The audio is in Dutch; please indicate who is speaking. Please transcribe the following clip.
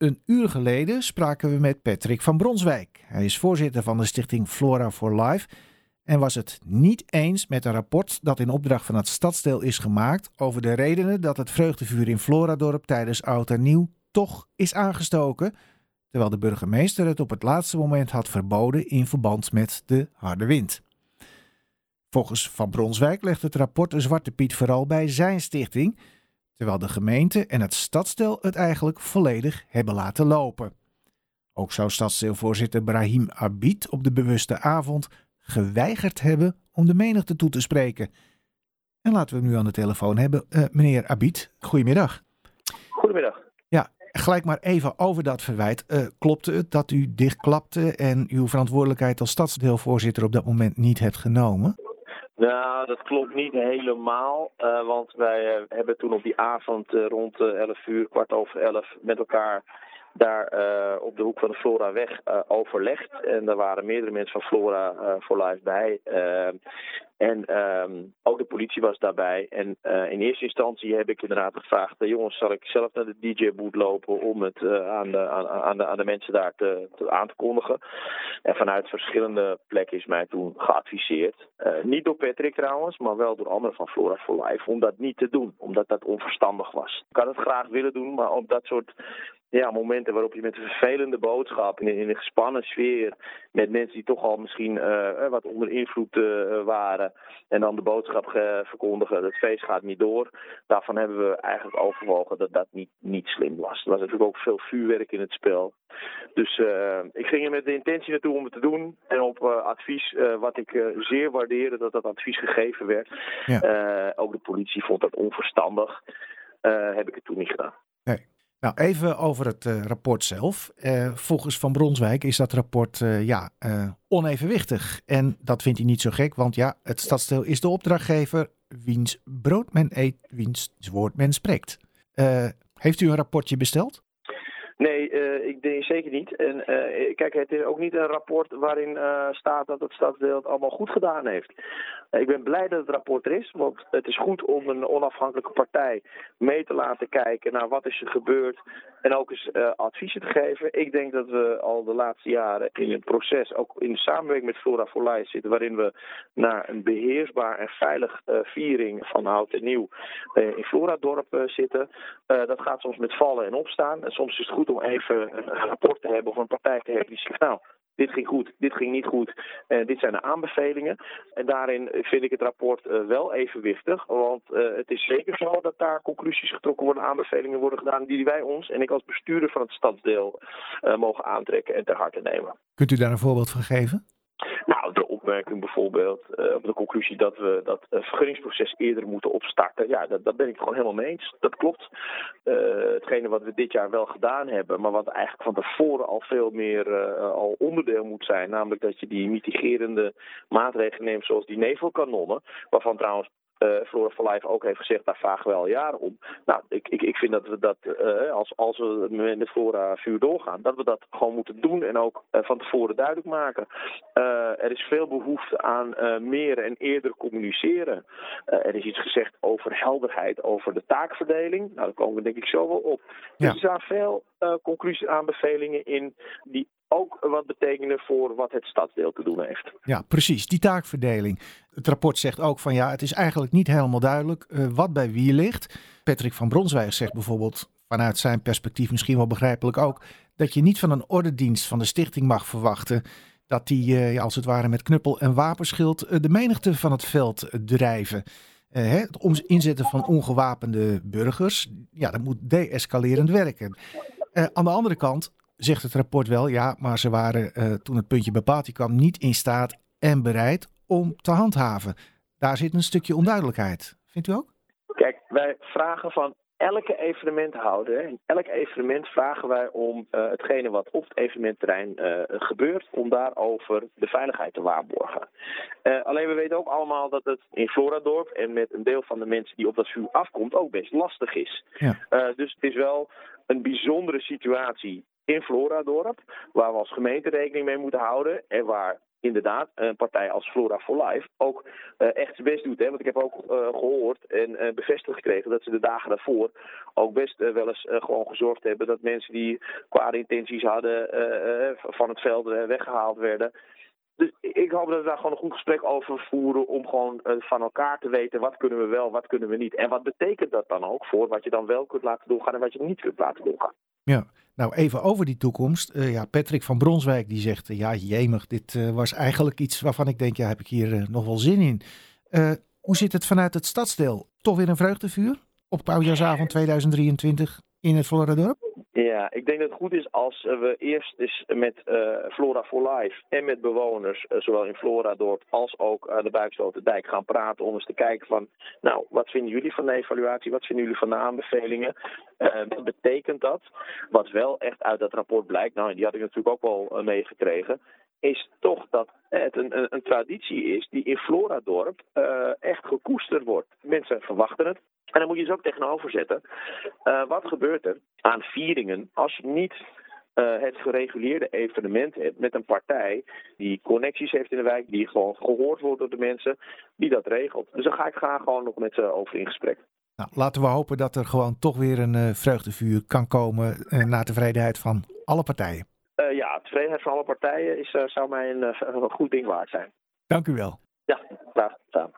Speaker 1: Een uur geleden spraken we met Patrick van Bronswijk. Hij is voorzitter van de stichting Flora for Life en was het niet eens met een rapport dat in opdracht van het stadsdeel is gemaakt over de redenen dat het vreugdevuur in Floradorp tijdens Oud en Nieuw toch is aangestoken, terwijl de burgemeester het op het laatste moment had verboden in verband met de harde wind. Volgens Van Bronswijk legt het rapport een zwarte piet vooral bij zijn stichting, terwijl de gemeente en het stadsdeel het eigenlijk volledig hebben laten lopen. Ook zou stadsdeelvoorzitter Brahim Abid op de bewuste avond geweigerd hebben om de menigte toe te spreken. En laten we hem nu aan de telefoon hebben. Uh, meneer Abid, goedemiddag.
Speaker 2: Goedemiddag.
Speaker 1: Ja, gelijk maar even over dat verwijt. Uh, klopte het dat u dichtklapte en uw verantwoordelijkheid als stadsdeelvoorzitter op dat moment niet hebt genomen?
Speaker 2: Nou, dat klopt niet helemaal. Uh, want wij hebben toen op die avond rond 11 uur, kwart over 11, met elkaar daar op de hoek van de Flora-weg uh, overlegd. En daar waren meerdere mensen van Flora for Life bij. En um, ook de politie was daarbij. En in eerste instantie heb ik inderdaad gevraagd: jongens, zal ik zelf naar de DJ-boot lopen om het aan, de, aan, de, aan de mensen daar te, te, aan te kondigen? En vanuit verschillende plekken is mij toen geadviseerd. niet door Patrick trouwens, maar wel door anderen van Flora for Life, om dat niet te doen, omdat dat onverstandig was. Ik had het graag willen doen, maar op dat soort ja, momenten waarop je met een vervelende boodschap in, in een gespannen sfeer met mensen die toch al misschien wat onder invloed waren en dan de boodschap verkondigen, het feest gaat niet door. Daarvan hebben we eigenlijk overwogen dat dat niet, niet slim was. Er was natuurlijk ook veel vuurwerk in het spel. Dus uh, ik ging er met de intentie naartoe om het te doen en op advies, wat ik zeer waardeerde dat dat advies gegeven werd. Ja. ook de politie vond dat onverstandig. heb ik het toen niet gedaan.
Speaker 1: Nou, even over het uh, rapport zelf. Uh, volgens Van Bronswijk is dat rapport uh, ja, onevenwichtig. En dat vindt hij niet zo gek, want ja, het stadsdeel is de opdrachtgever wiens brood men eet, wiens woord men spreekt. heeft u een rapportje besteld?
Speaker 2: Nee, uh, ik denk zeker niet. En uh, kijk, het is ook niet een rapport waarin uh, staat dat het stadsdeel het allemaal goed gedaan heeft. ik ben blij dat het rapport er is, want het is goed om een onafhankelijke partij mee te laten kijken naar wat is er gebeurd en ook eens adviezen te geven. Ik denk dat we al de laatste jaren in het proces, ook in samenwerking met Flora for Life zitten, waarin we naar een beheersbaar en veilig viering van Hout en Nieuw in Floradorp zitten. dat gaat soms met vallen en opstaan en soms is het goed om even een rapport te hebben of een partij te hebben die zegt, nou, dit ging goed, dit ging niet goed, uh, dit zijn de aanbevelingen. En daarin vind ik het rapport uh, wel evenwichtig, want uh, het is zeker zo dat daar conclusies getrokken worden, aanbevelingen worden gedaan die wij ons en ik als bestuurder van het stadsdeel mogen aantrekken en ter harte nemen.
Speaker 1: Kunt u daar een voorbeeld van geven?
Speaker 2: Nou, opmerking bijvoorbeeld, uh, op de conclusie dat we dat uh, vergunningsproces eerder moeten opstarten. Ja, dat, dat ben ik gewoon helemaal mee eens. Dat klopt. Uh, hetgene wat we dit jaar wel gedaan hebben, maar wat eigenlijk van tevoren al veel meer al onderdeel moet zijn. Namelijk dat je die mitigerende maatregelen neemt zoals die nevelkanonnen. Waarvan trouwens Flora for Life ook heeft gezegd, daar vragen we al jaren om. Nou, ik, ik, ik vind dat we dat, uh, als, als we met Flora vuur doorgaan, dat we dat gewoon moeten doen en ook uh, van tevoren duidelijk maken. er is veel behoefte aan meer en eerder communiceren. er is iets gezegd over helderheid, over de taakverdeling. Nou, daar komen we denk ik zo wel op. Ja. Dus er zijn veel conclusies aanbevelingen in die ook wat betekenen voor wat het stadsdeel te doen heeft.
Speaker 1: Ja, precies, die taakverdeling. Het rapport zegt ook van ja, het is eigenlijk niet helemaal duidelijk uh, wat bij wie ligt. Patrick van Bronswijk zegt bijvoorbeeld, vanuit zijn perspectief misschien wel begrijpelijk ook, dat je niet van een ordendienst van de stichting mag verwachten dat die uh, als het ware met knuppel en wapenschild uh, de menigte van het veld drijven. Hè, het inzetten van ongewapende burgers, ja, dat moet deescalerend werken. aan de andere kant, zegt het rapport wel, ja, maar ze waren uh, toen het puntje bij kwam niet in staat en bereid om te handhaven. Daar zit een stukje onduidelijkheid. Vindt u ook?
Speaker 2: Kijk, wij vragen van elke evenementhouder, in elk evenement vragen wij om uh, hetgene wat op het evenementterrein uh, gebeurt, om daarover de veiligheid te waarborgen. Uh, alleen we weten ook allemaal dat het in Floradorp en met een deel van de mensen die op dat vuur afkomt ook best lastig is. Ja. dus het is wel een bijzondere situatie in Floradorp, waar we als gemeente rekening mee moeten houden en waar inderdaad een partij als Flora for Life ook echt zijn best doet. Hè? Want ik heb ook gehoord en bevestigd gekregen dat ze de dagen daarvoor ook best wel eens gewoon gezorgd hebben dat mensen die kwade intenties hadden van het veld weggehaald werden. Dus ik hoop dat we daar gewoon een goed gesprek over voeren om gewoon van elkaar te weten wat kunnen we wel, wat kunnen we niet. En wat betekent dat dan ook voor wat je dan wel kunt laten doorgaan en wat je niet kunt laten doorgaan.
Speaker 1: Ja, nou even over die toekomst. Uh, ja, Patrick van Bronswijk die zegt, uh, ja jemig, dit uh, was eigenlijk iets waarvan ik denk, ja heb ik hier nog wel zin in. hoe zit het vanuit het stadsdeel? Toch weer een vreugdevuur op Oudjaarsavond 2023 in het Floradorp?
Speaker 2: Ja, ik denk dat het goed is als we eerst eens met uh, Flora for Life en met bewoners, uh, zowel in Floradorp als ook aan de Buiksloterdijk, gaan praten om eens te kijken van, nou, wat vinden jullie van de evaluatie, wat vinden jullie van de aanbevelingen, wat betekent dat? Wat wel echt uit dat rapport blijkt, nou, die had ik natuurlijk ook wel meegekregen, is toch dat het een, een, traditie is die in Floradorp echt gekoesterd wordt. Mensen verwachten het, en dan moet je ze ook tegenover zetten. Uh, wat gebeurt er aan vieringen als je niet uh, het gereguleerde evenement hebt met een partij die connecties heeft in de wijk, die gewoon gehoord wordt door de mensen, die dat regelt. Dus dan ga ik graag gewoon nog met ze over in gesprek.
Speaker 1: Nou, laten we hopen dat er gewoon toch weer een uh, vreugdevuur kan komen uh, naar tevredenheid van alle partijen.
Speaker 2: Ja, tevredenheid van alle partijen is, zou mij een, een goed ding waard zijn.
Speaker 1: Dank u wel.
Speaker 2: Ja, graag gedaan.